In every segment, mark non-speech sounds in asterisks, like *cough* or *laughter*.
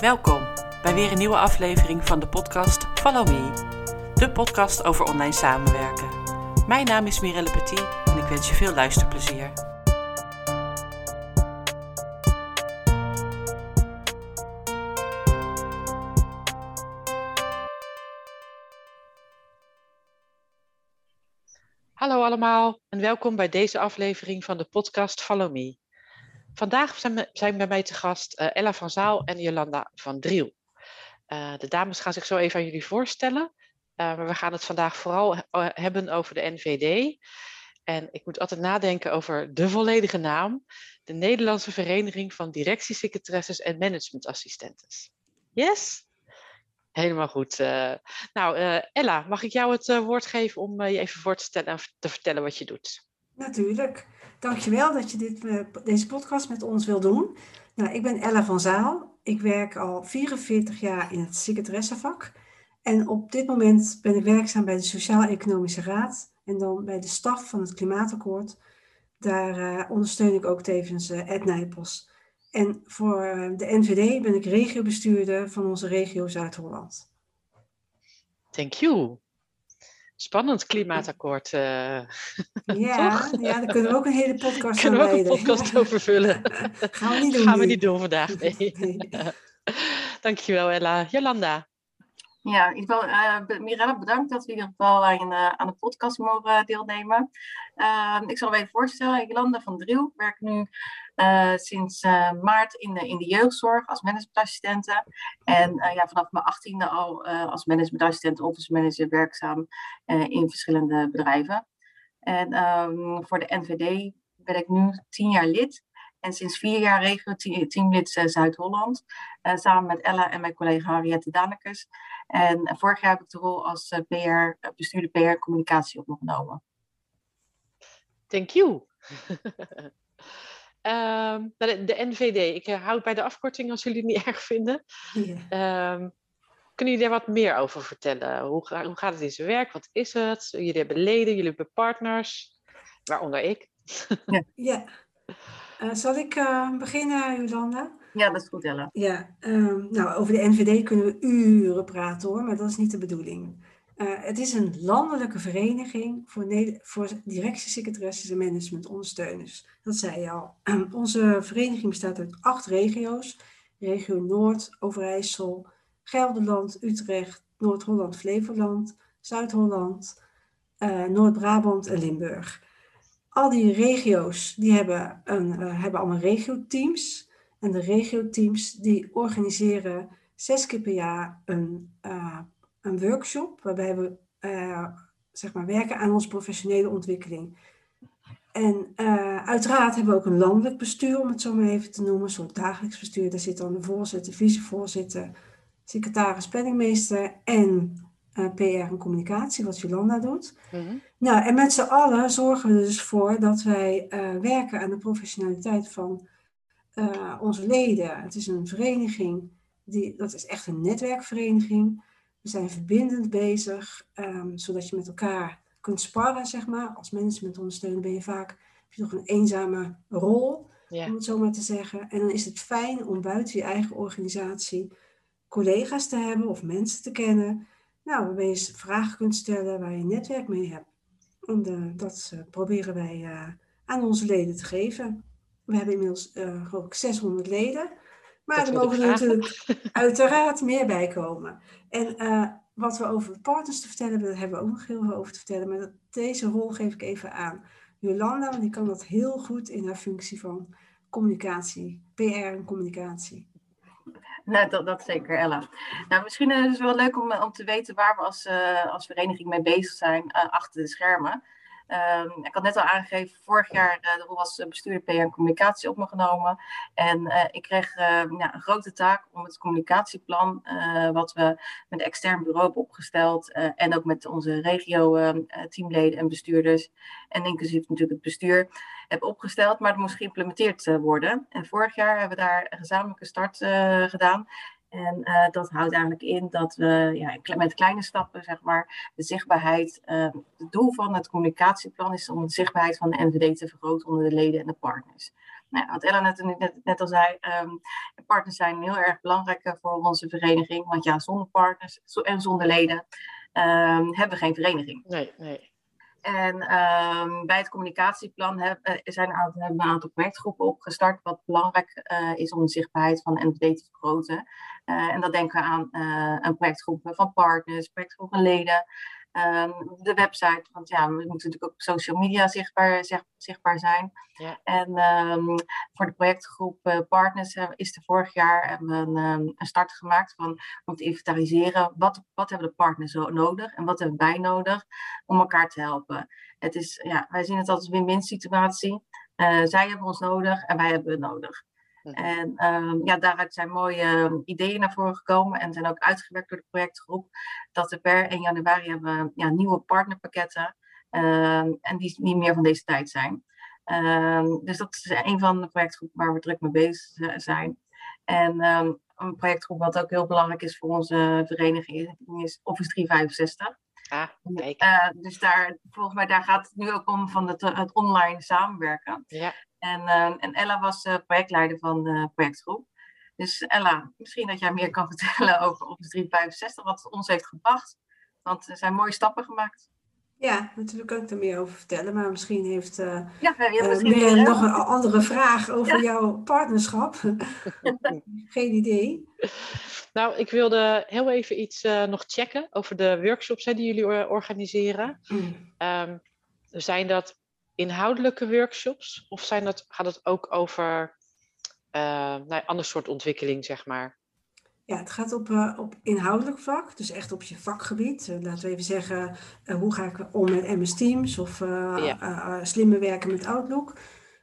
Welkom bij weer een nieuwe aflevering van de podcast Follow Me, de podcast over online samenwerken. Mijn naam is Mirelle Petit en ik wens je veel luisterplezier. Hallo allemaal en welkom bij deze aflevering van de podcast Follow Me. Vandaag zijn, zijn bij mij te gast uh, Ella van Zaal en Jolanda van Driel. Uh, de dames gaan zich zo even aan jullie voorstellen. Uh, maar we gaan het vandaag vooral hebben over de NVD. En ik moet altijd nadenken over de volledige naam. De Nederlandse Vereniging van Directiesecretaresses en Managementassistentes. Yes? Helemaal goed. nou, Ella, mag ik jou het woord geven om je even voor te stellen en te vertellen wat je doet? Natuurlijk. Dankjewel dat je dit, eh, deze podcast met ons wil doen. Nou, ik ben Ella van Zaal. Ik werk al 44 jaar in het secretaressenvak. En op dit moment ben ik werkzaam bij de Sociaal-Economische Raad en dan bij de staf van het Klimaatakkoord. Daar uh, ondersteun ik ook tevens uh, Ed Nijpels. En voor de NVD ben ik regiobestuurder van onze regio Zuid-Holland. Thank you. Spannend klimaatakkoord. Uh, ja, ja, daar kunnen we ook een hele podcast kunnen we ook een podcast *laughs* over vullen. Gaan we niet doen. Gaan we niet doen vandaag. Nee. *laughs* nee. *laughs* Dankjewel, Ella. Jolanda. Ja, in ieder geval, uh, Mirella, bedankt dat we in ieder geval aan, uh, aan de podcast mogen deelnemen. Uh, ik zal me even voorstellen, Jolanda van Driel werkt nu sinds maart in de, in de jeugdzorg als managementassistente. En ja, vanaf mijn achttiende al als managementassistent, office manager werkzaam in verschillende bedrijven. En um, voor de NVD ben ik nu tien jaar lid. En sinds vier jaar regio teamlid Zuid-Holland. Samen met Ella en mijn collega Harriette Danekes. En vorig jaar heb ik de rol als PR, bestuurder PR communicatie opgenomen. Thank you. *laughs* um, de, de, NVD, ik houd bij de afkorting als jullie het niet *laughs* erg vinden. Yeah. Um, kunnen jullie daar wat meer over vertellen? Hoe, hoe gaat het in zijn werk? Wat is het? Jullie hebben leden, jullie hebben partners, waaronder ik. *laughs* ja. ja. Uh, zal ik uh, beginnen, Jolanda? Ja, dat is goed, Ella. Ja, um, nou, over de NVD kunnen we uren praten hoor, maar dat is niet de bedoeling. Uh, het is een landelijke vereniging voor, voor directiesecretaresses en managementondersteuners. Dat zei je al. *clears throat* onze vereniging bestaat uit acht regio's. Regio Noord, Overijssel, Gelderland, Utrecht, Noord-Holland, Flevoland, Zuid-Holland, Noord-Brabant en Limburg al die regio's die hebben, een, uh, hebben allemaal regioteams. En de regioteams die organiseren zes keer per jaar een, een workshop waarbij we uh, zeg maar werken aan onze professionele ontwikkeling. En uiteraard hebben we ook een landelijk bestuur, om het zo maar even te noemen, een soort dagelijks bestuur. Daar zit dan de voorzitter, vicevoorzitter, secretaris, penningmeester en uh, PR en communicatie, wat Jolanda doet. Mm Nou, en met z'n allen zorgen we dus voor dat wij werken aan de professionaliteit van onze leden. Het is een vereniging, die, dat is echt een netwerkvereniging. We zijn verbindend bezig, um, zodat je met elkaar kunt sparren, zeg maar. Als managementondersteuner ben je vaak, heb je toch een eenzame rol, ja. om het zo maar te zeggen. En dan is het fijn om buiten je eigen organisatie collega's te hebben of mensen te kennen nou, waarbij je vragen kunt stellen waar je netwerk mee hebt. En uh, dat uh, proberen wij uh, aan onze leden te geven. We hebben inmiddels geloof ik 600 leden. Maar er mogen er natuurlijk uiteraard meer bij komen. En wat we over partners te vertellen hebben, daar hebben we ook nog heel veel over te vertellen. Maar dat, deze rol geef ik even aan Jolanda, want die kan dat heel goed in haar functie van communicatie, PR en communicatie. Nou, dat, dat zeker, Ella. Nou, misschien is het wel leuk om, om te weten waar we als, uh, als vereniging mee bezig zijn achter de schermen. Um, ik had net al aangegeven, vorig jaar uh, als bestuurder PR en communicatie op me genomen. En uh, ik kreeg ja, een grote taak om het communicatieplan, wat we met een extern bureau hebben opgesteld. en ook met onze regio-teamleden en bestuurders. En inclusief natuurlijk het bestuur hebben opgesteld, maar dat moest geïmplementeerd worden. En vorig jaar hebben we daar een gezamenlijke start gedaan. En uh, dat houdt eigenlijk in dat we ja, met kleine stappen, zeg maar, de zichtbaarheid. Uh, het doel van het communicatieplan is om de zichtbaarheid van de NVD te vergroten onder de leden en de partners. Nou, wat Ella net, net, net al zei, um, partners zijn heel erg belangrijk voor onze vereniging. Want ja, zonder partners en zonder leden um, hebben we geen vereniging. Nee, nee. En um, bij het communicatieplan heb, uh, zijn een aantal, hebben we een aantal projectgroepen opgestart, wat belangrijk uh, is om de zichtbaarheid van NVD te vergroten. Uh, en dat denken we aan een projectgroep van partners, projectgroepen leden, um, de website. Want ja, we moeten natuurlijk ook op social media zichtbaar, zeg, zichtbaar zijn. Ja. En um, voor de projectgroep partners is er vorig jaar hebben we een, een start gemaakt van, om te inventariseren wat, wat hebben de partners zo nodig en wat hebben wij nodig om elkaar te helpen. Het is, ja, wij zien het als een win-win situatie. Uh, zij hebben ons nodig en wij hebben het nodig. En um, ja, daaruit zijn mooie ideeën naar voren gekomen en zijn ook uitgewerkt door de projectgroep. Dat we per 1 januari hebben ja, nieuwe partnerpakketten um, en die niet meer van deze tijd zijn. Dus dat is een van de projectgroepen waar we druk mee bezig zijn. En een projectgroep wat ook heel belangrijk is voor onze vereniging is Office 365. Ah. Uh, dus daar, volgens mij daar gaat het nu ook om van het, het online samenwerken. Ja. En, uh, en Ella was uh, projectleider van de projectgroep. Dus Ella, misschien dat jij meer kan *laughs* vertellen over Office 365, wat het ons heeft gebracht. Want er zijn mooie stappen gemaakt. Ja, natuurlijk kan ik er meer over vertellen, maar misschien heeft uh, ja, ja, misschien meer nog een andere vraag *laughs* over ja. jouw partnerschap. *laughs* Geen idee. Nou, ik wilde heel even iets uh, nog checken over de workshops hè, die jullie organiseren. Mm. Um, zijn dat inhoudelijke workshops of zijn dat, gaat het ook over uh, nou, een ander soort ontwikkeling, zeg maar? Ja, het gaat op, uh, op inhoudelijk vlak, dus echt op je vakgebied. Uh, laten we even zeggen, hoe ga ik om met MS Teams of ja. slimmer werken met Outlook.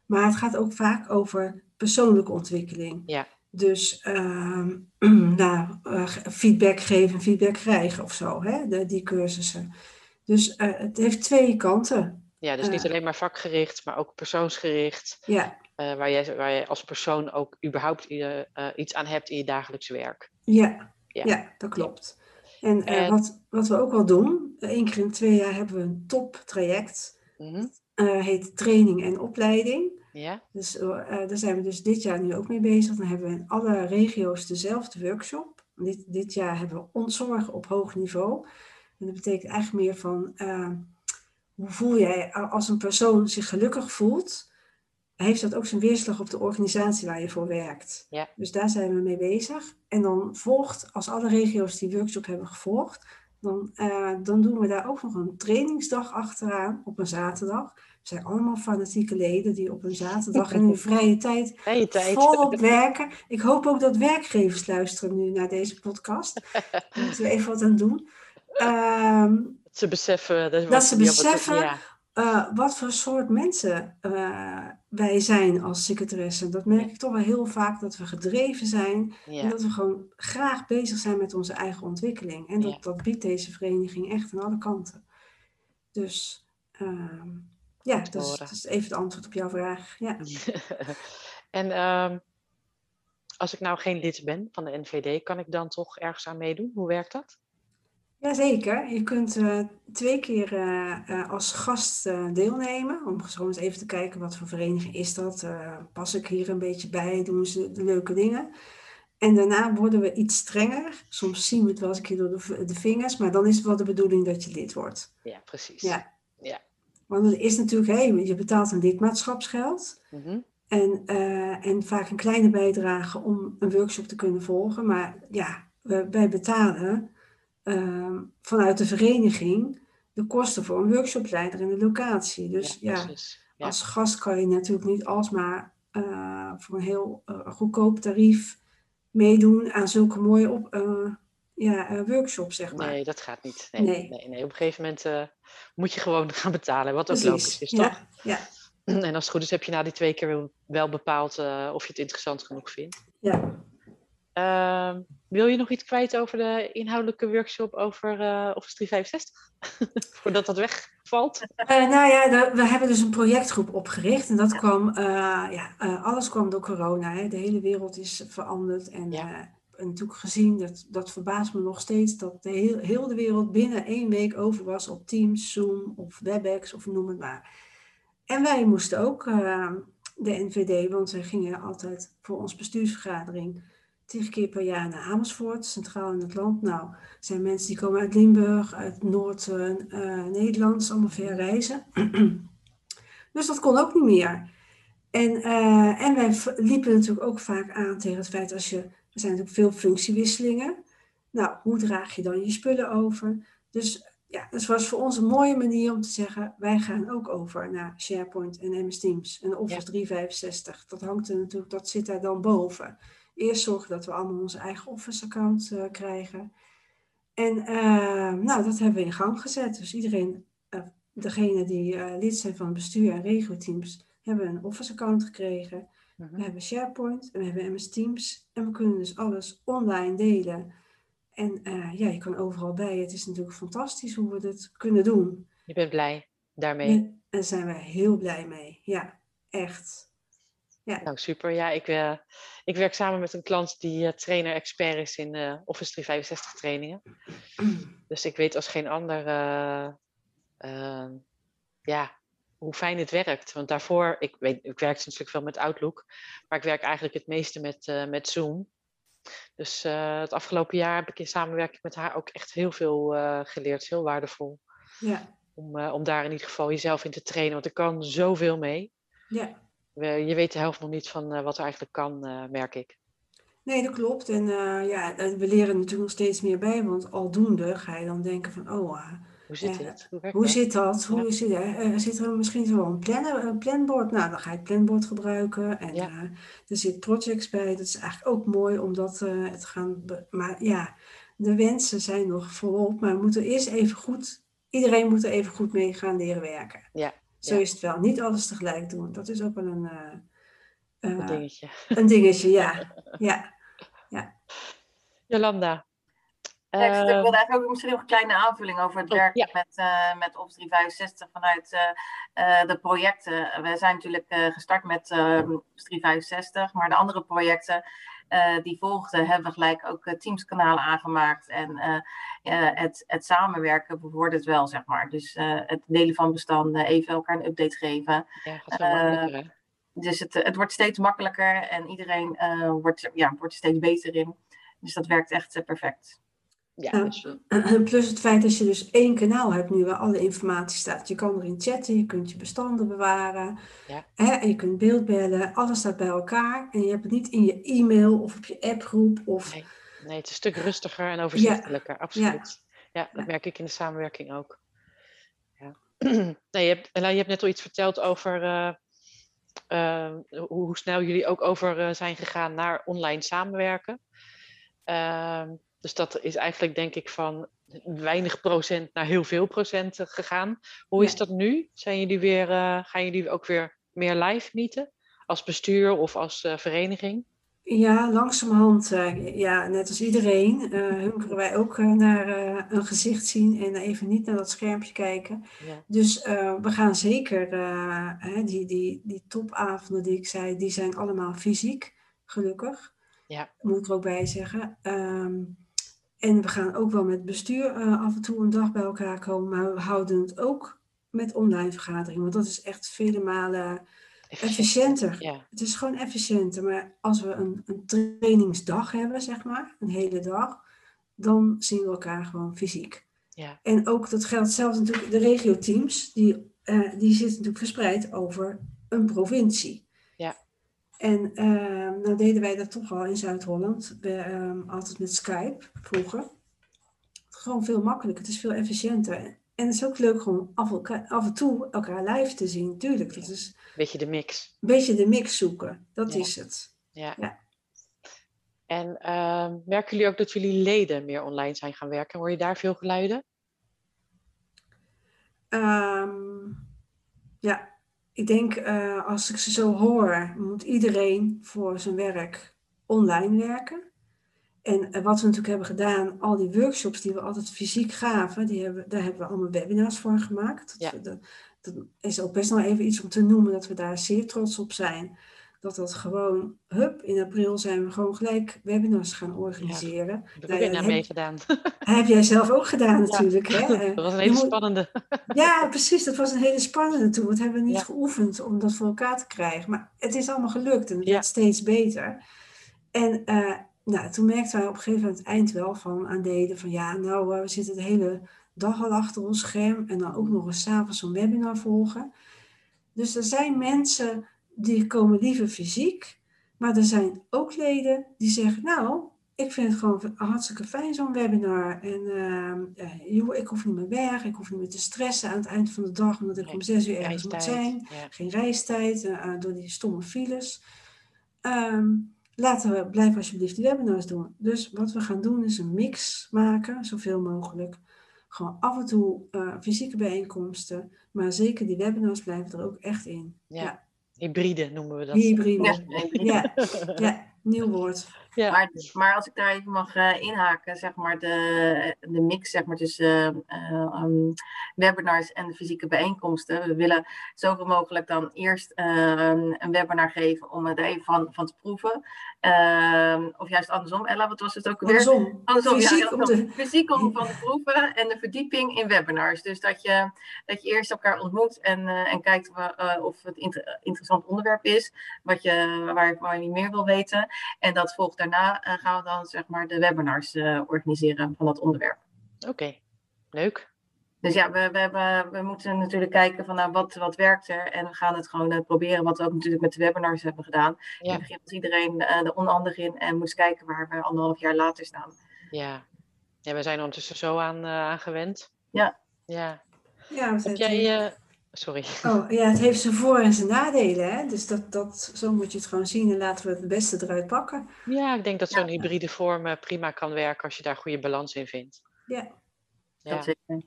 Maar het gaat ook vaak over persoonlijke ontwikkeling. Ja. Dus ehm, *clears throat* nou, feedback geven, feedback krijgen of zo, hè? De, die cursussen. Dus het heeft twee kanten. Ja, dus niet alleen maar vakgericht, maar ook persoonsgericht. Ja. Uh, waar, jij, waar jij als persoon ook überhaupt uh, iets aan hebt in je dagelijks werk. Ja, ja. ja dat klopt. En, en... Wat, wat we ook wel doen, één keer in twee jaar hebben we een toptraject. Mm-hmm. heet training en opleiding. Ja. Dus daar zijn we dus dit jaar nu ook mee bezig. Dan hebben we in alle regio's dezelfde workshop. Dit, dit jaar hebben we ontzorgen op hoog niveau. En dat betekent eigenlijk meer van hoe voel jij als een persoon zich gelukkig voelt, heeft dat ook zijn weerslag op de organisatie waar je voor werkt. Ja. Dus daar zijn we mee bezig. En dan volgt, als alle regio's die workshop hebben gevolgd, dan, uh, dan doen we daar ook nog een trainingsdag achteraan op een zaterdag. We zijn allemaal fanatieke leden die op een zaterdag in hun *laughs* vrije tijd, vrije tijd. volop werken. Ik hoop ook dat werkgevers luisteren nu naar deze podcast. Daar *laughs* moeten we even wat aan doen. Um, ze beseffen dat, dat ze beseffen ja. uh, wat voor soort mensen uh, wij zijn als secretaresse. Dat merk ik toch wel heel vaak dat we gedreven zijn ja. en dat we gewoon graag bezig zijn met onze eigen ontwikkeling. En dat, Ja. dat biedt deze vereniging echt aan alle kanten. Dus uh, ja, dat is, dat is, even het antwoord op jouw vraag. Ja. *laughs* en ehm, als ik nou geen lid ben van de NVD, kan ik dan toch ergens aan meedoen? Hoe werkt dat? Jazeker, je kunt uh, twee keer uh, uh, als gast deelnemen. Om gewoon eens even te kijken wat voor vereniging is dat. pas ik hier een beetje bij, doen ze de leuke dingen. En daarna worden we iets strenger. Soms zien we het wel eens een keer door de, de, vingers. Maar dan is het wel de bedoeling dat je lid wordt. Ja, precies. Ja. ja. Want het is natuurlijk, hey, je betaalt een lidmaatschapsgeld. Mm -hmm. en, en vaak een kleine bijdrage om een workshop te kunnen volgen. Maar ja, wij betalen... Uh, vanuit de vereniging de kosten voor een workshopleider in de locatie. Dus ja, ja, ja, als gast kan je natuurlijk niet alsmaar uh, voor een heel uh, goedkoop tarief meedoen aan zulke mooie op, ja, workshops, zeg maar. Nee, dat gaat niet. Nee, nee. nee, nee. op een gegeven moment moet je gewoon *laughs* gaan betalen, wat ook Precies. logisch is, toch? Ja, ja. *clears throat* En als het goed is, heb je na die twee keer wel bepaald of je het interessant genoeg vindt. Ja. Wil je nog iets kwijt over de inhoudelijke workshop over uh, Office 365? *laughs* Voordat dat wegvalt? Uh, nou ja, de, we hebben dus een projectgroep opgericht. En dat kwam, uh, ja, alles kwam door corona. Hè. De hele wereld is veranderd. En, ja. en natuurlijk gezien, dat, dat verbaast me nog steeds, dat de heel, heel de wereld binnen één week over was op Teams, Zoom of WebEx of noem het maar. En wij moesten ook de NVD, want wij gingen altijd voor ons bestuursvergadering tien keer per jaar naar Amersfoort, centraal in het land. Nou, er zijn mensen die komen uit Limburg, uit Noord-Nederland, allemaal ver reizen. *clears throat* dus dat kon ook niet meer. En, uh, en wij liepen natuurlijk ook vaak aan tegen het feit als je, er zijn natuurlijk veel functiewisselingen. Nou, hoe draag je dan je spullen over? Dus ja, dat was voor ons een mooie manier om te zeggen, wij gaan ook over naar SharePoint en MS Teams en Office 365. Dat hangt er natuurlijk, dat zit daar dan boven. Eerst zorgen dat we allemaal onze eigen Office-account uh, krijgen. En uh, nou, dat hebben we in gang gezet. Dus iedereen, uh, degene die lid zijn van het bestuur en regio-teams, hebben een Office-account gekregen. Mhm. We hebben SharePoint en we hebben MS Teams. En we kunnen dus alles online delen. En ja, je kan overal bij. Het is natuurlijk fantastisch hoe we dit kunnen doen. Je bent blij daarmee? En daar zijn we heel blij mee. Ja, echt. Ja. Nou, super. Ja, ik, uh, ik werk samen met een klant die uh, trainer-expert is in uh, Office 365 trainingen. *clears throat* Dus ik weet als geen ander ja, hoe fijn het werkt. Want daarvoor, ik, weet, ik werk natuurlijk veel met Outlook, maar ik werk eigenlijk het meeste met, met Zoom. Dus het afgelopen jaar heb ik in samenwerking met haar ook echt heel veel geleerd. Heel waardevol. Ja. Om, om daar in ieder geval jezelf in te trainen, want er kan zoveel mee. Ja je weet de helft nog niet van uh, wat er eigenlijk kan, uh, merk ik. Nee, dat klopt. En uh, ja, we leren natuurlijk nog steeds meer bij, want aldoende ga je dan denken van, oh, hoe zit het? Hoe, hoe zit dat? Hoe ja. zit, er zit er misschien zo een, plan, een planbord? Nou, dan ga je het planbord gebruiken. En ja. er zit projects bij. Dat is eigenlijk ook mooi om dat te gaan. Maar ja, de wensen zijn nog volop. Maar we moeten eerst even goed, iedereen moet er even goed mee gaan leren werken. Ja, zo is het wel. Niet alles tegelijk doen. Dat is ook wel een, uh, een dingetje. Een dingetje, ja. *laughs* ja. ja. Jolanda. Ja, ik wilde eigenlijk ook misschien nog een kleine aanvulling over het oh, werken met, uh, met Office 365 vanuit uh, de projecten. We zijn natuurlijk gestart met Office 365, maar de andere projecten uh, die volgden, hebben we gelijk ook uh, Teams-kanalen aangemaakt. En uh, het, het samenwerken bevordert wel, zeg maar. Dus het delen van bestanden, even elkaar een update geven. Ja, gaat zo makkelijker, Dus het, het wordt steeds makkelijker en iedereen wordt, ja, wordt er steeds beter in. Dus dat werkt echt perfect. Ja, dus, *clears throat* Plus het feit dat je dus één kanaal hebt nu waar alle informatie staat. Je kan erin chatten, je kunt je bestanden bewaren. Ja. Hè, en je kunt beeldbellen. Alles staat bij elkaar. En je hebt het niet in je e-mail of op je appgroep. Of... Nee. Nee, het is een stuk rustiger en overzichtelijker. Absoluut. Ja. dat merk ik in de samenwerking ook. Ja. *clears throat* nee, je, hebt, je hebt net al iets verteld over uh, uh, hoe, hoe, snel jullie ook over uh, zijn gegaan naar online samenwerken. Ehm, dus dat is eigenlijk denk ik van weinig procent naar heel veel procent gegaan. Hoe is dat nu? Zijn jullie weer, gaan jullie ook weer meer live meeten? Als bestuur of als vereniging? Ja, langzamerhand, uh, ja, net als iedereen, hunkeren wij ook naar een gezicht zien en even niet naar dat schermpje kijken. Ja. Dus we gaan zeker, die, die, die topavonden die ik zei, die zijn allemaal fysiek, gelukkig. Ja. Moet ik er ook bij zeggen. Um, en we gaan ook wel met bestuur af en toe een dag bij elkaar komen, maar we houden het ook met online vergaderingen, want dat is echt vele malen efficiënter. Ja. Het is gewoon efficiënter, maar als we een, een trainingsdag hebben, zeg maar, een hele dag, dan zien we elkaar gewoon fysiek. Ja. En ook dat geldt zelfs natuurlijk de regio-teams, die, uh, die zitten natuurlijk verspreid over een provincie. Ja. En uh, nou deden wij dat toch al in Zuid-Holland, uh, altijd met Skype vroeger. Gewoon veel makkelijker, het is veel efficiënter. En het is ook leuk om af, elkaar, af en toe elkaar live te zien, tuurlijk. Dat is beetje de mix. Een beetje de mix zoeken, dat ja. is het. Ja. ja. En uh, merken jullie ook dat jullie leden meer online zijn gaan werken? Hoor je daar veel geluiden? Um, ja, ik denk uh, als ik ze zo hoor, moet iedereen voor zijn werk online werken. En uh, wat we natuurlijk hebben gedaan, al die workshops die we altijd fysiek gaven, die hebben, daar hebben we allemaal webinars voor gemaakt. Ja. Dat, dat, is ook best nog even iets om te noemen dat we daar zeer trots op zijn. dat dat gewoon, hup, in april zijn we gewoon gelijk webinars gaan organiseren. Daar heb ik meegedaan. *laughs* Heb jij zelf ook gedaan natuurlijk. Hè? *laughs* Dat was een hele spannende. *laughs* Ja, precies. Dat was een hele spannende toen. Want hebben we niet geoefend om dat voor elkaar te krijgen. Maar het is allemaal gelukt en het werd steeds beter. En uh, nou, toen merkten wij op een gegeven moment eind wel van aan deden van ja, nou, we zitten de hele dag al achter ons scherm en dan ook nog eens s'avonds een webinar volgen. Dus er zijn mensen die komen liever fysiek, maar er zijn ook leden die zeggen, nou, ik vind het gewoon hartstikke fijn zo'n webinar. En uh, joh, ik hoef niet meer weg, ik hoef niet meer te stressen aan het eind van de dag, omdat ik om zes uur ergens moet zijn. Geen reistijd, uh, door die stomme files. Um, laten we, blijf alsjeblieft die webinars doen. Dus wat we gaan doen is een mix maken, zoveel mogelijk. Gewoon af en toe uh, fysieke bijeenkomsten, maar zeker die webinars blijven er ook echt in. Ja, hybride noemen we dat. Hybride, ja. ja, nieuw woord. Ja. Maar, maar, als ik daar even mag uh, inhaken, zeg maar, de, de mix zeg maar, tussen uh, um, webinars en de fysieke bijeenkomsten. We willen zoveel mogelijk dan eerst uh, een webinar geven om het even van, van te proeven. Ehm, of juist andersom, Ella, wat was het ook weer? Andersom. andersom fysiek, ja, om te... fysiek om van te proeven en de verdieping in webinars. Dus dat je, dat je eerst elkaar ontmoet en, en kijkt of het inter interessant onderwerp is, wat je, waar, waar je niet meer wil weten. En dat volgt daarna uh, gaan we dan zeg maar de webinars uh, organiseren van dat onderwerp. Oké, leuk. Dus ja, we, we, we, moeten natuurlijk kijken van nou, wat, wat werkt er. En we gaan het gewoon uh, proberen, wat we ook natuurlijk met de webinars hebben gedaan. Ja. Je begint iedereen er onhandig in en moet kijken waar we anderhalf jaar later staan. Ja, ja we zijn ondertussen zo aan, aan gewend. Ja. Ja. ja Heb jij, Sorry. Oh ja, het heeft zijn voor- en zijn nadelen. Hè? Dus dat, dat, zo moet je het gewoon zien en laten we het beste eruit pakken. Ja, ik denk dat zo'n hybride vorm eh, prima kan werken als je daar goede balans in vindt. Ja. ja. Dat zeker.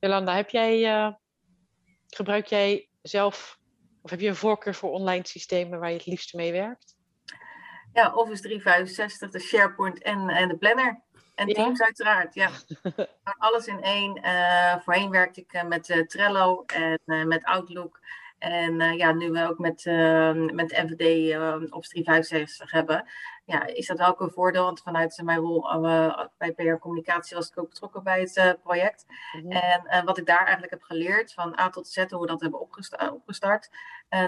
Jolanda, heb jij, uh, gebruik jij zelf, of heb je een voorkeur voor online systemen waar je het liefst mee werkt? Ja, Office 365, de SharePoint en, en de Planner. En ja? Teams uiteraard, ja. *laughs* Alles in één. Uh, voorheen werkte ik uh, met uh, Trello en met Outlook. En ja, nu we ook met, met NVD op 365 hebben, ja, is dat ook een voordeel. Want vanuit mijn rol bij PR Communicatie was ik ook betrokken bij het project. Mm -hmm. En wat ik daar eigenlijk heb geleerd, van A tot Z, hoe we dat hebben opgestart, opgestart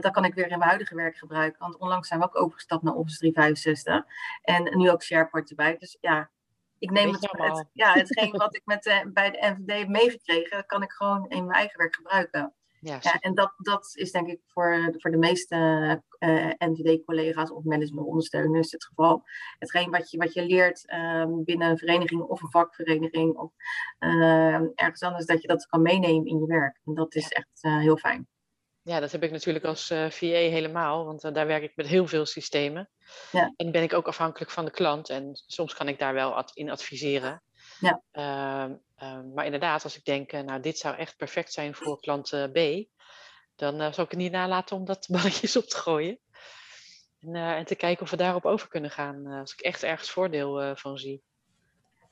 dat kan ik weer in mijn huidige werk gebruiken. Want onlangs zijn we ook overgestapt naar Office 365. En nu ook SharePoint erbij. Dus ja, ik neem het, het, ja, *laughs* hetgeen wat ik met, uh, bij de NVD heb meegekregen, kan ik gewoon in mijn eigen werk gebruiken. Ja, ja, en dat, dat is denk ik voor, voor de meeste uh, NVD-collega's of managementondersteuners het geval. Hetgeen wat je, wat je leert um, binnen een vereniging of een vakvereniging of uh, ergens anders, dat je dat kan meenemen in je werk. En dat is echt heel fijn. Ja, dat heb ik natuurlijk als uh, VA helemaal, want uh, daar werk ik met heel veel systemen. Ja. En ben ik ook afhankelijk van de klant en soms kan ik daar wel ad in adviseren. Ja. Uh, maar inderdaad, als ik denk, nou dit zou echt perfect zijn voor klant B, dan zou ik het niet nalaten om dat *laughs* balletjes op te gooien. En, en, te kijken of we daarop over kunnen gaan, als ik echt ergens voordeel van zie.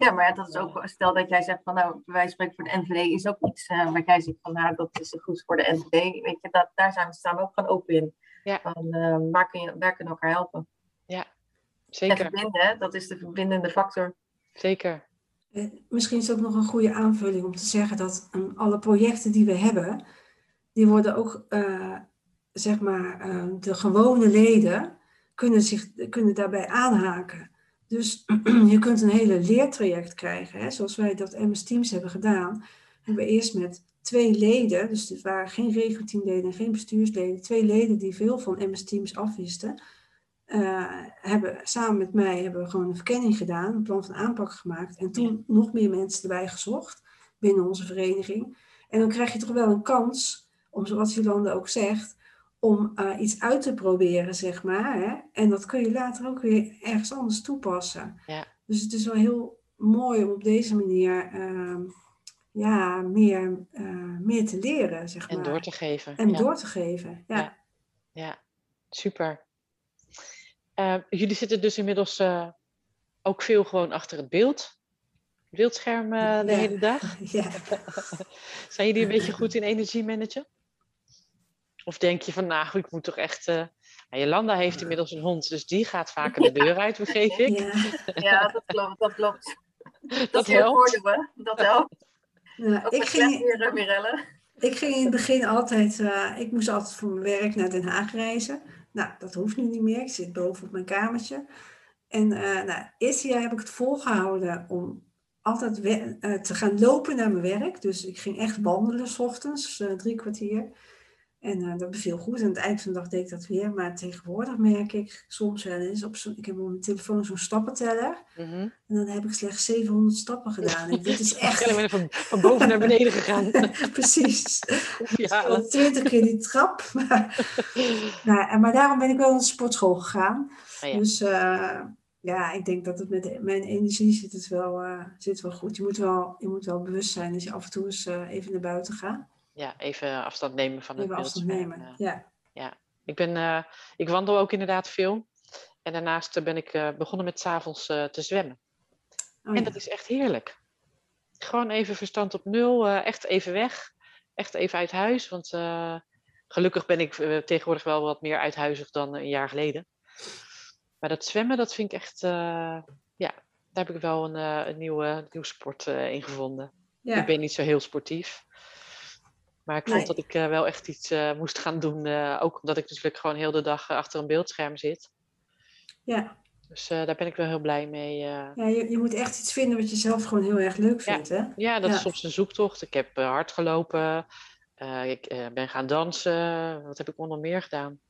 Ja, maar dat is ook, stel dat jij zegt van nou, wij spreken voor de NVD is ook iets uh, waar jij zegt van nou, dat is goed voor de NVD. Weet je, dat, daar zijn we, staan we ook gewoon open in. Ja. Van, uh, waar, kun je, waar kunnen we elkaar helpen? Ja, zeker. En verbinden, dat is de verbindende factor. Zeker. Eh, misschien is het ook nog een goede aanvulling om te zeggen dat um, alle projecten die we hebben, die worden ook, uh, zeg maar, de gewone leden kunnen, zich, kunnen daarbij aanhaken. Dus *clears throat* je kunt een hele leertraject krijgen. Hè? Zoals wij dat MS Teams hebben gedaan. Hebben we eerst met twee leden, dus het waren geen regelteamleden en geen bestuursleden, twee leden die veel van MS Teams afwisten. Uh, hebben, samen met mij hebben we gewoon een verkenning gedaan, een plan van aanpak gemaakt. En toen nog meer mensen erbij gezocht binnen onze vereniging. En dan krijg je toch wel een kans, om zoals Jolanda ook zegt, om uh, iets uit te proberen, zeg maar. Hè? En dat kun je later ook weer ergens anders toepassen. Ja. Dus het is wel heel mooi om op deze manier uh, ja, meer, uh, meer te leren, zeg en maar. En door te geven. En ja. door te geven, ja. Ja, ja. super. Eh, jullie zitten dus inmiddels ook veel gewoon achter het beeld. Beeldscherm de hele dag. *laughs* Ja. *laughs* Zijn jullie een beetje *laughs* goed in energie managen? Of denk je van, nou, ik moet toch echt uh, Jolanda heeft inmiddels een hond, dus die gaat vaker de *laughs* deur uit, begreep ik. Ja. *laughs* Ja, dat klopt. Dat, klopt. Dat heel helpt. hè? Dat helpt. Nou, ik, ging, uh, Mirelle. ik ging in het begin altijd, eh, ik moest altijd voor mijn werk naar Den Haag reizen. Nou, dat hoeft nu niet meer. Ik zit boven op mijn kamertje. En eh nou, eerste jaar heb ik het volgehouden om altijd we- eh, te gaan lopen naar mijn werk. Dus ik ging echt wandelen s ochtends, eh, drie kwartier. En eh, dat beviel goed. En aan het eind van de dag deed ik dat weer. Maar tegenwoordig merk ik soms wel eens, op zo'n- ik heb op mijn telefoon zo'n stappenteller. Mhm. En dan heb ik slechts 700 stappen gedaan. En dit is *laughs* echt... Ik ben van, van boven naar beneden gegaan. *laughs* Precies. Ja, Al twintig keer die trap. *laughs* Maar, nou, en- maar daarom ben ik wel naar de sportschool gegaan. Ah, ja. Dus eh, ja, ik denk dat het met mijn energie zit het wel, eh, zit wel goed. Je moet wel, je moet wel bewust zijn dat je af en toe eens eh, even naar buiten gaat. Ja, even afstand nemen van het Even nemen. eh. Ja. Ik, ben, eh, ik wandel ook inderdaad veel. En daarnaast eh, ben ik begonnen met s'avonds avonds te zwemmen. Oh, En ja. dat is echt heerlijk. Gewoon even verstand op nul, echt even weg. Echt even uit huis. Want gelukkig ben ik tegenwoordig wel wat meer uithuizig dan een jaar geleden. Maar dat zwemmen, dat vind ik echt... ja, daar heb ik wel een, een nieuwe, nieuw sport eh, in gevonden. Ja. Ik ben niet zo heel sportief. Maar ik vond Nee. dat ik eh, wel echt iets eh, moest gaan doen. eh, ook omdat ik natuurlijk gewoon heel de dag achter een beeldscherm zit. Ja. Dus daar ben ik wel heel blij mee. Ja, je, je moet echt iets vinden wat je zelf gewoon heel erg leuk Ja. vindt, hè? Ja, dat Ja. is soms een zoektocht. Ik heb hard gelopen. ik ben gaan dansen. Wat heb ik onder meer gedaan?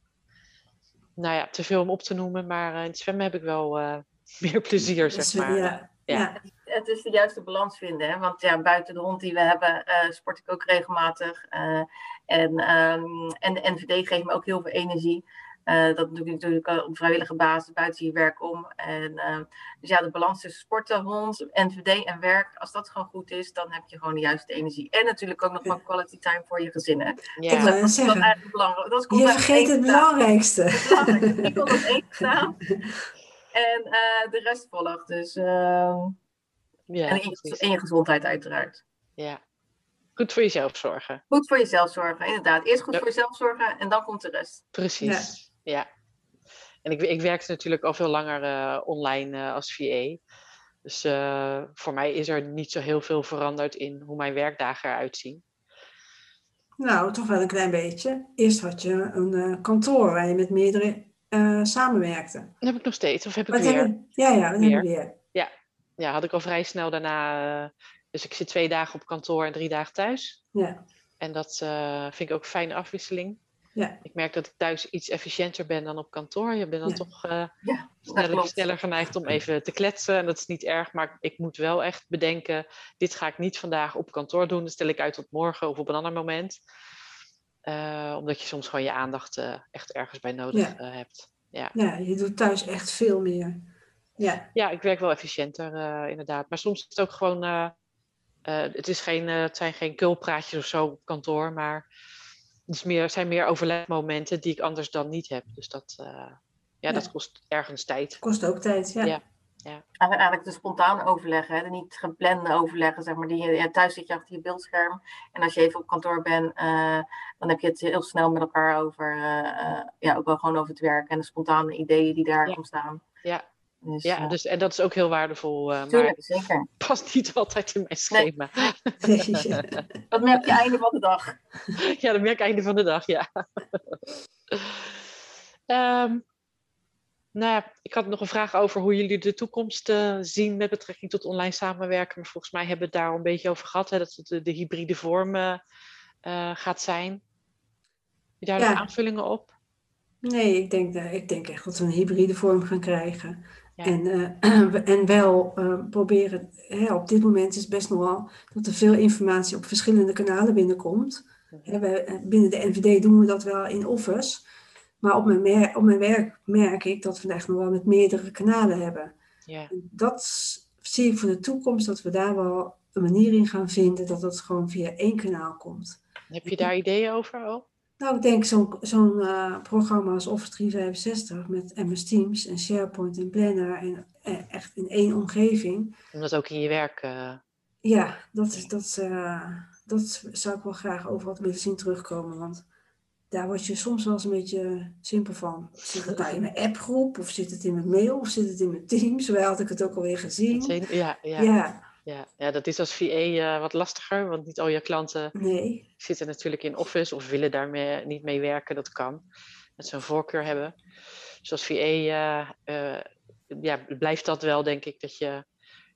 Nou ja, te veel om op te noemen. Maar in het zwemmen heb ik wel *laughs* meer plezier, zeg maar. ja. Ja. Het is de juiste balans vinden. Hè? Want ja, buiten de hond die we hebben, eh, sport ik ook regelmatig. eh, en, ehm, en de NVD geeft me ook heel veel energie. Eh, dat doe ik natuurlijk op vrijwillige basis buiten je werk om. En, eh, dus ja, de balans tussen sporten, hond, NVD en werk. Als dat gewoon goed is, dan heb je gewoon de juiste energie. En natuurlijk ook nog wel quality time voor je gezin. Hè? Ik Ja, net Dat is eigenlijk belangrijk. Dat is je vergeet het belangrijkste. *laughs* Belangrijk. Ik kon op één staan. En eh, de rest volgt. Dus, ehm, ja, en, in je, en je gezondheid uiteraard. ja. Goed voor jezelf zorgen. Goed voor jezelf zorgen, inderdaad. Eerst goed Ja. voor jezelf zorgen en dan komt de rest. Precies, ja. En ik, ik werkte natuurlijk al veel langer eh, online eh, als VA. Dus eh, voor mij is er niet zo heel veel veranderd in hoe mijn werkdagen eruit zien. Nou, toch wel een klein beetje. Eerst had je een eh, kantoor waar je met meerdere eh, samenwerkte. Dat heb ik nog steeds, of heb ik Wat weer? ja, ja, Weer. hebben we weer? Ja, had ik al vrij snel daarna. eh, dus ik zit twee dagen op kantoor en drie dagen thuis. Ja, En dat eh, vind ik ook een fijne afwisseling. ja, Ik merk dat ik thuis iets efficiënter ben dan op kantoor. Je bent dan Ja. toch eh, Ja, sneller, geneigd om even te kletsen. En dat is niet erg, maar ik moet wel echt bedenken: dit ga ik niet vandaag op kantoor doen. Dat stel ik uit tot morgen of op een ander moment. Omdat je soms gewoon je aandacht echt ergens bij nodig hebt. Ja. ja, je doet thuis echt veel meer. Ja, ja, ik werk wel efficiënter, eh, inderdaad. Maar soms is het ook gewoon. eh, eh, het, is geen, eh, het zijn geen kulpraatjes of zo op kantoor, maar het is meer, zijn meer overlegmomenten die ik anders dan niet heb. Dus dat, eh, ja, Ja. dat kost ergens tijd. kost ook tijd. Ja, Ja. Eigenlijk de spontaan overleggen, hè? de niet geplande overleggen. Zeg maar, die, ja, thuis zit je achter je beeldscherm. En als je even op kantoor bent, eh, dan heb je het heel snel met elkaar over. ja, ook wel gewoon over het werk en de spontane ideeën die daar Ja. ontstaan. Ja. Dus, Ja, eh, dus, en dat is ook heel waardevol, eh, maar zeker. het *laughs* past niet altijd in mijn schema. *laughs* Ja. Dat merk je einde van de dag. Ja, dat merk ik einde van de dag, ja. *laughs* Ehm, nou ja, ik had nog een vraag over hoe jullie de toekomst eh, zien met betrekking tot online samenwerken. Maar volgens mij hebben we het daar al een beetje over gehad, hè, dat het de, de hybride vorm gaat zijn. Heb je daar Ja. nog aanvullingen op? Nee, ik denk, ik denk echt dat we een hybride vorm gaan krijgen. Ja. En, *clears throat* we- en wel eh, proberen, hè, op dit moment is het best nogal dat er veel informatie op verschillende kanalen binnenkomt. Hè, wij- eh, binnen de NVD doen we dat wel in Office. Maar op mijn, op mijn werk merk ik dat we het echt nog wel met meerdere kanalen hebben. Ja. Dat zie ik voor de toekomst, dat we daar wel een manier in gaan vinden dat het gewoon via één kanaal komt. Heb je daar ideeën over al? Nou, ik denk zo'n zo'n eh, programma als Office 365 met MS Teams en SharePoint en Planner en eh, echt in één omgeving. Om dat ook in je werk... eh, Ja, dat, is, dat, dat zou ik wel graag overal willen zien terugkomen. Want daar word je soms wel eens een beetje simpel van. Zit het nou in mijn appgroep, of zit het in mijn mail, of zit het in mijn Teams? Zo had ik het ook alweer gezien. Ja, ja. Ja, Ja, ja, dat is als VA eh, wat lastiger, want niet al je klanten nee. zitten natuurlijk in Office of willen daarmee niet mee werken. Dat kan, dat ze een voorkeur hebben. Dus als VA eh, eh, ja, blijft dat wel, denk ik, dat je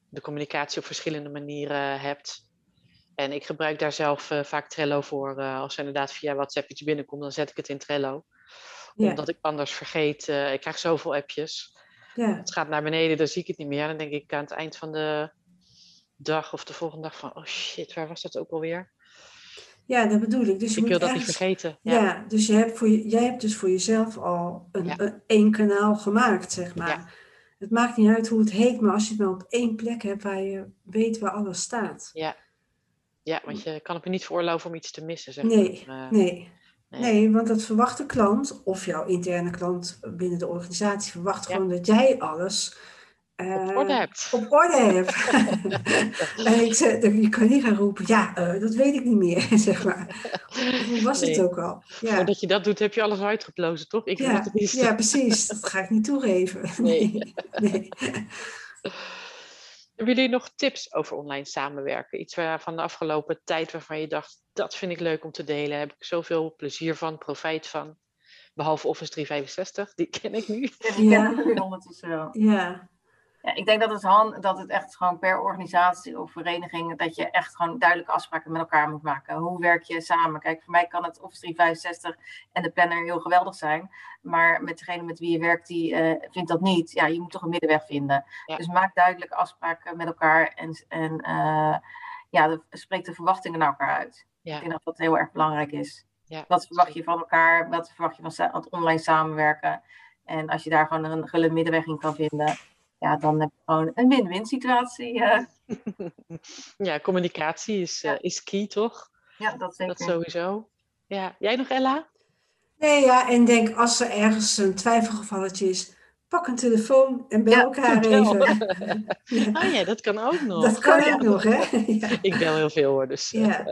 de communicatie op verschillende manieren hebt. En ik gebruik daar zelf vaak Trello voor. als er inderdaad via WhatsApp iets binnenkomt, dan zet ik het in Trello. Ja, Omdat ik anders vergeet, ik krijg zoveel appjes. ja, Het gaat naar beneden, dan zie ik het niet meer. Dan denk ik aan het eind van de dag of de volgende dag van, oh shit, waar was dat ook alweer? ja, dat bedoel ik. Dus je Ik wil dat niet vergeten. Ja, Ja, dus je hebt voor je, jij hebt dus voor jezelf al een, Ja. een, één kanaal gemaakt, zeg maar. Ja. Het maakt niet uit hoe het heet, maar als je het maar op één plek hebt waar je weet waar alles staat. ja, want je kan het me niet veroorloven om iets te missen, zeg Nee, maar. Eh, nee. nee. Nee, want dat verwacht de klant, of jouw interne klant binnen de organisatie, verwacht Ja. gewoon dat jij alles op eh, orde hebt. op orde hebt. en ik zei, je kan niet gaan roepen, ja, eh, dat weet ik niet meer, *laughs* zeg maar. Hoe was het ook al? Ja. Voordat je dat doet, heb je alles uitgeplozen, toch? Ik Ja, het niet. ja, precies. Dat ga ik niet toegeven. *laughs* Nee. *laughs* Hebben jullie nog tips over online samenwerken? Iets waar, van de afgelopen tijd waarvan je dacht, dat vind ik leuk om te delen. Heb ik zoveel plezier van, profijt van. Behalve Office 365, die ken ik nu. Ja, die ken ik ondertussen wel. Ja, Ja, ik denk dat het, dat het echt gewoon per organisatie of vereniging, dat je echt gewoon duidelijke afspraken met elkaar moet maken. Hoe werk je samen? Kijk, voor mij kan het Office 365 en de planner heel geweldig zijn. Maar met degene met wie je werkt, die eh, vindt dat niet. Ja, je moet toch een middenweg vinden. Ja. Dus maak duidelijke afspraken met elkaar en, en eh, ja, de, spreek de verwachtingen naar elkaar uit. Ja. Ik denk dat dat heel erg belangrijk is. Ja, Wat verwacht je van elkaar? Wat verwacht je van het online samenwerken? En als je daar gewoon een gulle middenweg in kan vinden, ja, dan heb je gewoon een win-win situatie. eh. *laughs* Ja, communicatie is, eh, Ja. is key, toch? ja, dat zeker. Dat sowieso. Ja, jij nog, Ella? nee, ja, en denk als er ergens een twijfelgevalletje is, pak een telefoon en bel Ja, elkaar even. *laughs* Ja, Ah ja, dat kan ook nog. dat kan ja. ook nog, hè? *laughs* Ja. Ik bel heel veel hoor, dus. eh, Ja.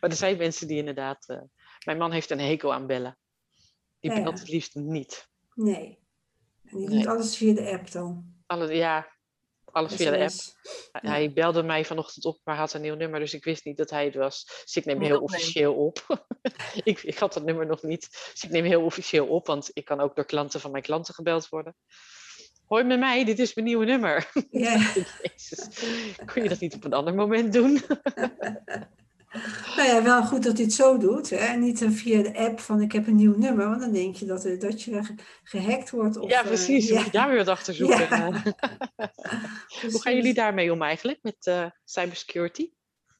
maar er zijn mensen die inderdaad. eh, mijn man heeft een hekel aan bellen. Die Ja, ja. belt het liefst niet. Nee. En die Nee. doet alles via de app dan. Alle, ja, alles via de app. Hij- Ja. Hij belde mij vanochtend op, maar had een nieuw nummer, dus ik wist niet dat hij het was. Dus ik neem heel officieel op. *laughs* ik, ik had dat nummer nog niet, dus ik neem heel officieel op, want ik kan ook door klanten van mijn klanten gebeld worden. Hoi met mij, dit is mijn nieuwe nummer. Ja. *laughs* Jezus, kun je dat niet op een ander moment doen? *laughs* Nou ja, wel goed dat hij het zo doet. Hè? En niet via de app van ik heb een nieuw nummer. Want dan denk je dat, eh, dat je ge- gehackt wordt. Of, ja, eh, precies. ja, Moet je daar weer wat achter *laughs* zoeken. Ja. *laughs* Hoe gaan jullie daarmee om eigenlijk met eh, cybersecurity?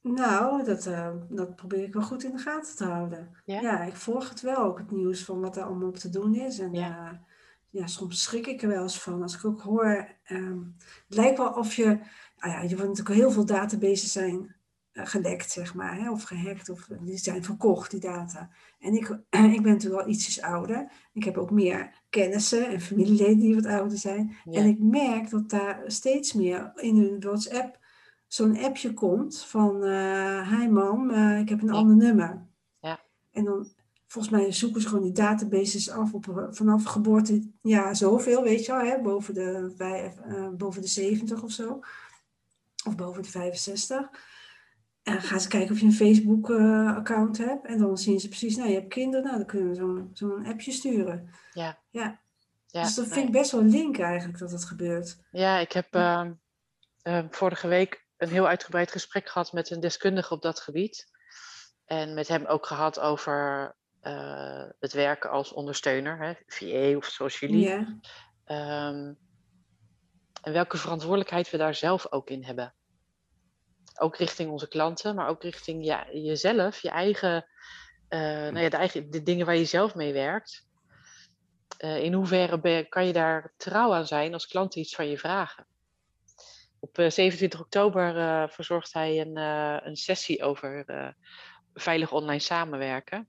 Nou, dat, dat probeer ik wel goed in de gaten te houden. Ja? Ja, ik volg het wel, ook het nieuws van wat er allemaal op te doen is. En Ja. ja, ja soms schrik ik er wel eens van. Als ik ook hoor, ehm, het lijkt wel of je, nou ja, je wordt natuurlijk heel veel databases zijn gelekt, zeg maar, hè, of gehackt, of die zijn verkocht, die data. En ik, *clears throat* ik ben natuurlijk al ietsjes ouder. Ik heb ook meer kennissen en familieleden die wat ouder zijn. Ja. En ik merk dat daar steeds meer in hun WhatsApp zo'n appje komt van, eh hi mam, eh, ik heb een Ja. ander nummer. Ja. En dan, volgens mij zoeken ze gewoon die databases af op, eh, vanaf geboorte, ja, zoveel, weet je wel, hè, boven, de, vijf- eh, boven de 70 of zo. Of boven de 65. En gaan ze kijken of je een Facebook-account hebt. En dan zien ze precies, nou, je hebt kinderen, nou, dan kunnen we zo'n zo'n appje sturen. Ja. Ja. Ja, dus dat nee. vind ik best wel link eigenlijk dat het gebeurt. Ja, ik heb ehm, ehm, vorige week een heel uitgebreid gesprek gehad met een deskundige op dat gebied. En met hem ook gehad over eh, het werken als ondersteuner, hè, VA of zoals jullie. Ja, Ehm, en welke verantwoordelijkheid we daar zelf ook in hebben. Ook richting onze klanten, maar ook richting ja, jezelf, je eigen, eh, nou ja, de, eigen, de dingen waar je zelf mee werkt. Eh, in hoeverre ben- kan je daar trouw aan zijn als klanten iets van je vragen? Op eh, 27 oktober eh, verzorgt hij een, een sessie over veilig online samenwerken.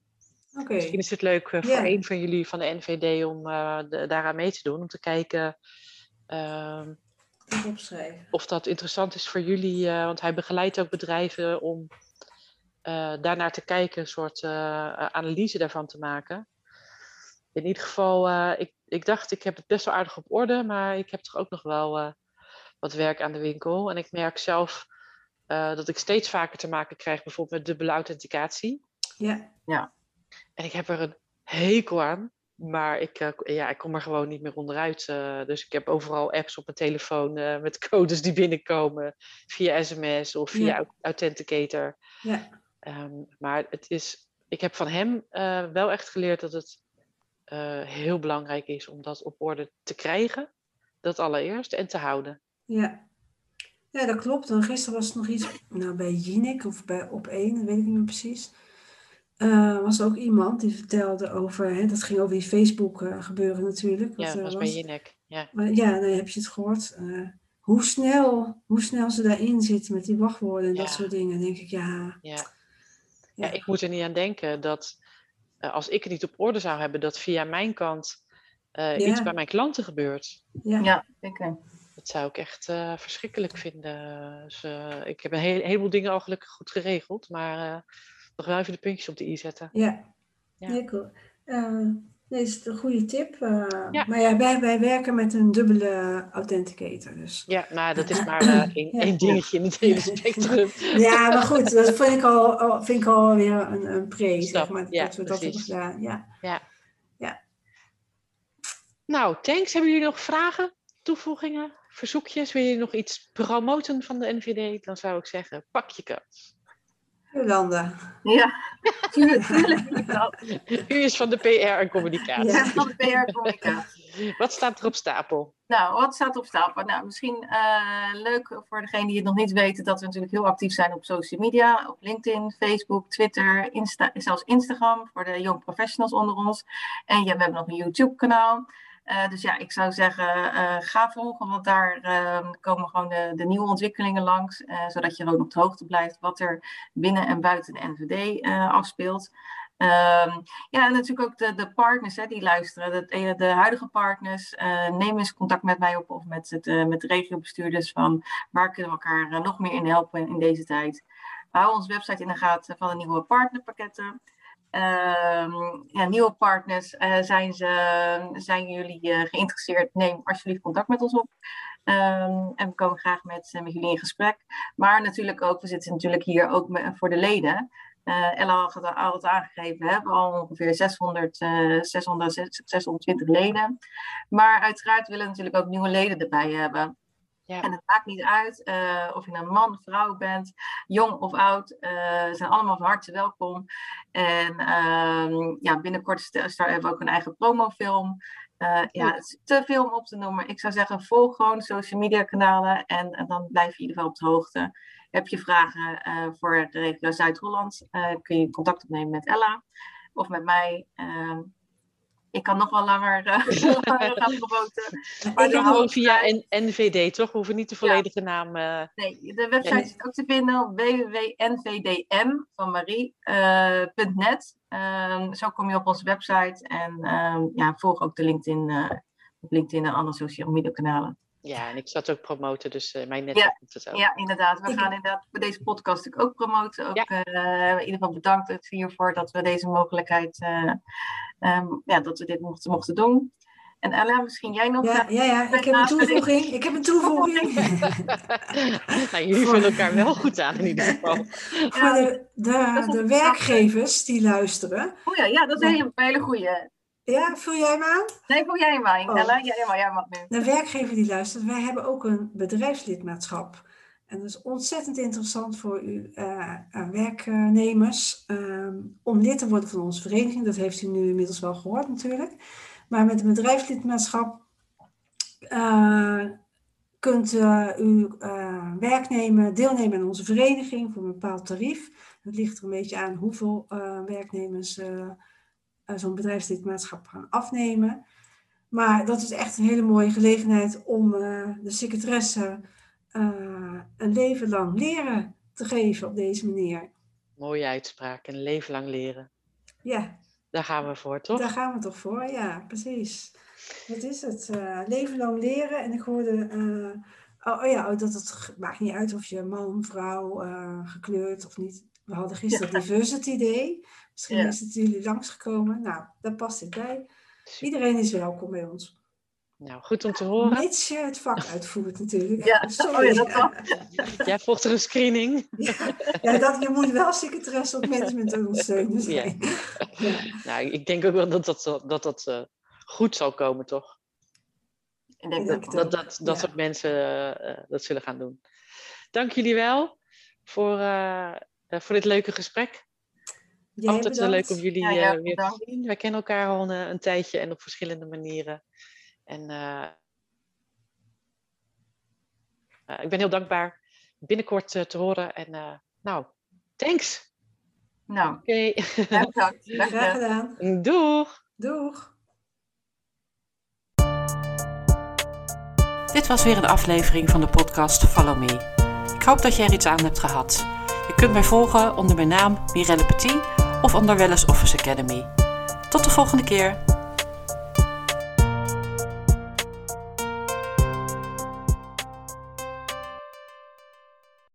Misschien is het leuk voor Ja. een van jullie van de NVD om daaraan mee te doen. Om te kijken ehm, opschrijven. of dat interessant is voor jullie. eh, want hij begeleidt ook bedrijven om eh, daarnaar te kijken, een soort eh, analyse daarvan te maken. in ieder geval, ik, ik dacht, ik heb het best wel aardig op orde, maar ik heb toch ook nog wel wat werk aan de winkel. En ik merk zelf dat ik steeds vaker te maken krijg, bijvoorbeeld met dubbele authenticatie. Ja. Ja. En ik heb er een hekel aan, maar ik, ja, ik kom er gewoon niet meer onderuit. dus ik heb overal apps op mijn telefoon met *laughs* codes die binnenkomen via sms of via Ja. Authenticator. Ja. Ehm, maar het is, ik heb van hem wel echt geleerd dat het heel belangrijk is om dat op orde te krijgen. Dat allereerst en te houden. Ja. Ja, dat klopt. En gisteren was er nog iets nou, bij Jinek of bij Op 1, dat weet ik niet meer precies. Uh, was ook iemand die vertelde over, hè, dat ging over die Facebook uh, gebeuren natuurlijk. Ja, dat was, bij Jinek. Ja, maar, ja dan heb je het gehoord. hoe, snel, hoe snel ze daarin zitten met die wachtwoorden en ja. dat soort dingen. Dan denk ik, ja, ja. Ja. ik moet er niet aan denken dat uh, als ik het niet op orde zou hebben, dat via mijn kant uh, Ja. iets bij mijn klanten gebeurt. ja. Ja, zeker. Dat zou ik echt uh, verschrikkelijk vinden. Dus, ik heb een heel, heleboel dingen al gelukkig goed geregeld, maar nog wel even de puntjes op de i zetten. Ja, Ja. ja. cool. Uh, nee, is een goede tip. Uh, Ja. Maar ja, wij, wij werken met een dubbele authenticator. Dus. Ja, maar dat is *laughs* maar uh, één, Ja. één dingetje in het hele spectrum. *laughs* Ja, maar goed, dat vind ik al, al- vind ik al weer een, een pre, zeg maar, ja, dat we dat hebben precies. gedaan. Ja. Nou, thanks. Hebben jullie nog vragen, toevoegingen, verzoekjes? Wil je nog iets promoten van de NVD? Dan zou ik zeggen, pak je kans. Jolanda. Ja. *laughs* U is van de PR en communicatie. Ja. Van de PR-communicatie. Wat staat er op stapel? Nou, wat staat op stapel? Nou, misschien eh, leuk voor degenen die het nog niet weten, dat we natuurlijk heel actief zijn op social media, op LinkedIn, Facebook, Twitter, Insta, zelfs Instagram voor de young professionals onder ons. En ja, we hebben nog een YouTube-kanaal. Eh, dus ja, ik zou zeggen, eh, ga volgen, want daar eh, komen gewoon de, de nieuwe ontwikkelingen langs, eh, zodat je gewoon op de hoogte blijft wat er binnen en buiten de NVD afspeelt. Ehm, ja, en natuurlijk ook de, de partners hè, die luisteren. De, de huidige partners, eh, neem eens contact met mij op of met, het, met de regiobestuurders van waar kunnen we elkaar nog meer in helpen in, deze tijd. Houden onze website in de gaten van de nieuwe partnerpakketten. Ehm, nieuwe partners, eh, zijn, ze, zijn jullie eh, geïnteresseerd? Neem alsjeblieft contact met ons op. Ehm, en we komen graag met, eh, met jullie in gesprek. Maar natuurlijk ook, we zitten natuurlijk hier ook voor de leden. Eh Ella had al het aangegeven, we hebben al ongeveer 600, eh 600, 620 leden. Maar uiteraard willen we natuurlijk ook nieuwe leden erbij hebben. Ja. En het maakt niet uit eh, of je een man, vrouw bent, jong of oud. eh, ze zijn allemaal van harte welkom. En ehm, ja, binnenkort hebben we ook een eigen promofilm. Eh, ja, het is te veel om op te noemen. Ik zou zeggen, volg gewoon social media kanalen en, en dan blijf je in ieder geval op de hoogte. Heb je vragen voor de regio Zuid-Holland, kun je contact opnemen met Ella of met mij. Ik kan nog wel langer, eh, *laughs* *laughs* langer gaan promoten. Maar Ik Gewoon via N- NVD, toch? We hoeven niet de volledige naam. eh, Nee, de website is ook te vinden op www.nvdm van Marie.net. Ehm, zo kom je op onze website en ehm, ja, volg ook de LinkedIn, eh, op LinkedIn en andere social media kanalen. Ja, en ik zat ook promoten, dus eh, mijn netwerk doet het ook. Ja, inderdaad. We gaan inderdaad voor deze podcast natuurlijk ook promoten. Ook, Ja. eh, in ieder geval bedankt het hiervoor dat we deze mogelijkheid, eh, ehm, ja, dat we dit mochten, mochten doen. En Ella, misschien jij nog? Ja, ja, ja, ik heb een toevoeging. Ik heb een toevoeging. *laughs* nou, jullie vullen elkaar wel goed aan in ieder geval. Voor de, de, de werkgevers die luisteren. Oh ja, ja, dat is een hele, goeie. Ja, vul jij hem aan? Nee, voor jij maar, Oh. Ella. Jij maar, jij mag nu. De werkgever die luistert, wij hebben ook een bedrijfslidmaatschap. En dat is ontzettend interessant voor uw eh, eh, werknemers ehm, om lid te worden van onze vereniging. Dat heeft u nu inmiddels wel gehoord natuurlijk. Maar met een bedrijfslidmaatschap eh, kunt eh, u eh, werknemer deelnemen aan onze vereniging voor een bepaald tarief. Het ligt er een beetje aan hoeveel werknemers zo'n bedrijfslidmaatschap gaan afnemen. Maar dat is echt een hele mooie gelegenheid om eh, de secretaresse eh, een leven lang leren te geven op deze manier. Mooie uitspraak, een leven lang leren. Ja, Daar gaan we voor, toch? daar gaan we toch voor. Ja, precies. Wat is het? Eh, leven lang leren. En ik hoorde, eh, oh, oh ja, oh, dat het maakt niet uit of je man, vrouw, eh, gekleurd of niet. We hadden gisteren Diversity Day. Misschien Ja. is het jullie langsgekomen. Nou, daar past dit bij. Iedereen is welkom bij ons. Nou, goed om te horen. Mits je het vak *laughs* uitvoert natuurlijk. Ja, *laughs* Sorry. oh ja, dat kan. *laughs* Jij volgt er een screening. Ja, dat, je moet wel secretaresse op management ondersteunen zijn. Ja. Nou, ik denk ook wel dat dat, dat, dat eh, goed zal komen, toch? Ik denk Ik dat Dat, dat, dat Ja. soort mensen eh, dat zullen gaan doen. Dank jullie wel voor, eh, voor dit leuke gesprek. Jij Altijd wel leuk bedankt. om jullie Ja, ja, eh, weer te bedankt. zien. Wij kennen elkaar al een, eh, een tijdje en op verschillende manieren. En eh, ik ben heel dankbaar binnenkort te horen. En eh, nou, thanks. Nou, Oké, bedankt. Je. Graag *laughs* gedaan. doeg. Doeg. Dit was weer een aflevering van de podcast Follow Me. Ik hoop dat je er iets aan hebt gehad. Je kunt mij volgen onder mijn naam Mirelle Petit of onder Wellness Office Academy. Tot de volgende keer.